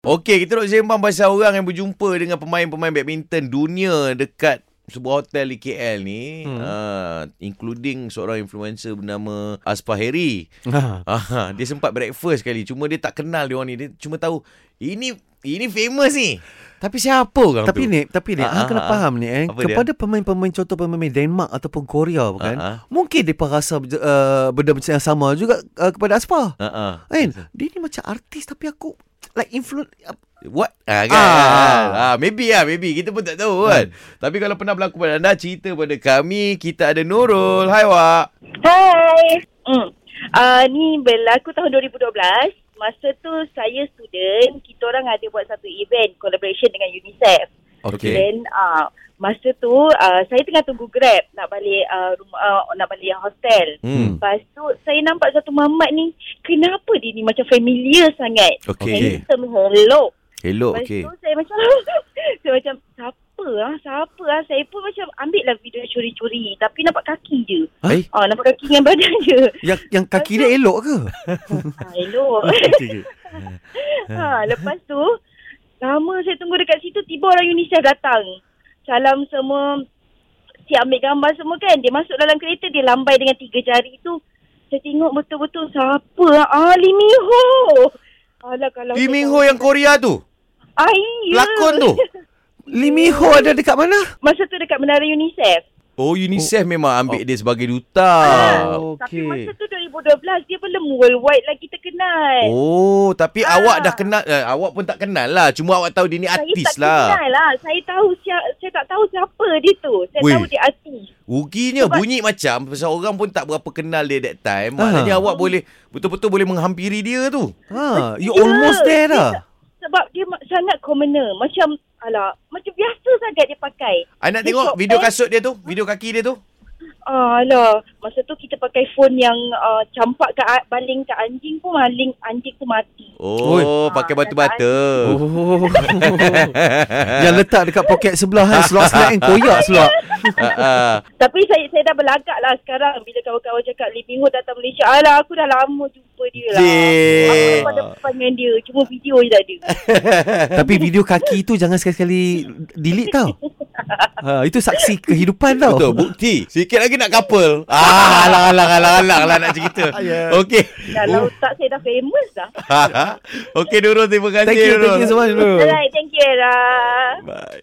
Okey, kita nak sembang pasal orang yang berjumpa dengan pemain-pemain badminton dunia dekat sebuah hotel di KL ni. Hmm. Uh, including seorang influencer bernama Aspa Heri. Ha. Ah, dia sempat breakfast kali. Cuma dia tak kenal dia orang ni. Dia cuma tahu, ini ini famous ni. Tapi siapa orang Tapi tu? ni, tapi ni, Ah, ah, ah, kena ah. faham ni eh. Apa dia? kepada pemain-pemain contoh pemain Denmark ataupun Korea bukan? Ah, ah. Mungkin dia rasa uh, benda macam yang sama juga uh, kepada Aspa. Uh, uh. Kan? Dia ni macam artis tapi aku like influence What? Ah, kan? Ah. Ah. maybe lah, maybe. Kita pun tak tahu kan. Tapi kalau pernah berlaku pada anda, cerita pada kami. Kita ada Nurul. Hai, Wak. Hai. Hmm. Uh, ni berlaku tahun 2012. Masa tu saya student, kita orang ada buat satu event collaboration dengan UNICEF. Okey. Then uh, masa tu uh, saya tengah tunggu Grab nak balik uh, rumah uh, nak balik hostel. Hmm. Lepas tu saya nampak satu mamat ni, kenapa dia ni macam familiar sangat. Okey. Handsome hello. Hello, Lepas okey. tu saya macam saya macam siapa ah siapa ah saya pun macam ambil lah video curi-curi tapi nampak kaki je. Eh? Ah nampak kaki dengan badan je. yang yang kaki dia elok ke? Ah, elok. Ha, lepas tu lama saya tunggu dekat situ tiba orang UNICEF datang. Salam semua siap ambil gambar semua kan. Dia masuk dalam kereta dia lambai dengan tiga jari tu. Saya tengok betul-betul siapa ah Lee Min Ho. Alah kalau Lee Min Ho yang Korea tu. Ah, iya. Pelakon tu. Lee Min Ho ada dekat mana? Masa tu dekat Menara UNICEF. Oh, UNICEF memang ambil dia sebagai duta. Oh. Tapi masa tu 2012 dia belum worldwide lagi terkenal. Oh, tapi Ah. awak dah kenal. Eh, awak pun tak kenal lah. Cuma awak tahu dia ni artis saya tak lah. kenal lah. Saya tahu siapa, saya tak tahu siapa dia tu. Saya Weh. tahu dia artis. Ruginya Sebab- bunyi macam pasal orang pun tak berapa kenal dia that time. Ah. Maknanya awak boleh betul-betul boleh menghampiri dia tu. Ha, you Ya, almost there dah. dia- Sebab dia sangat commoner. Macam, alah, macam biasa sangat dia pakai. I nak Dia tengok video kasut dia tu, video kaki dia tu. Ah, alah, masa tu kita pakai phone yang uh, campak ke a- baling ke anjing pun maling anjing tu mati. Oh, Oi. pakai Ah, batu-bata. Oh. yang letak dekat poket sebelah kan, selak-selak kan koyak selak. Ah, ah. Tapi saya saya dah berlagak lah sekarang bila kawan-kawan cakap Lee Min Ho datang Malaysia. Alah, aku dah lama jumpa dia lah. Cik. Aku pada depan dengan dia. Cuma video je tak ada. Tapi video kaki tu jangan sekali-sekali delete tau. Ha, itu saksi kehidupan tau. Betul, bukti. Sikit lagi nak couple. Ah, alang alang alang alang lah nak cerita. Ya. Okey. Dalam otak saya dah famous dah. Okey Nurul, terima kasih Thank you, Nurul. thank you so much. Nurul. Alright, thank you Era. Bye.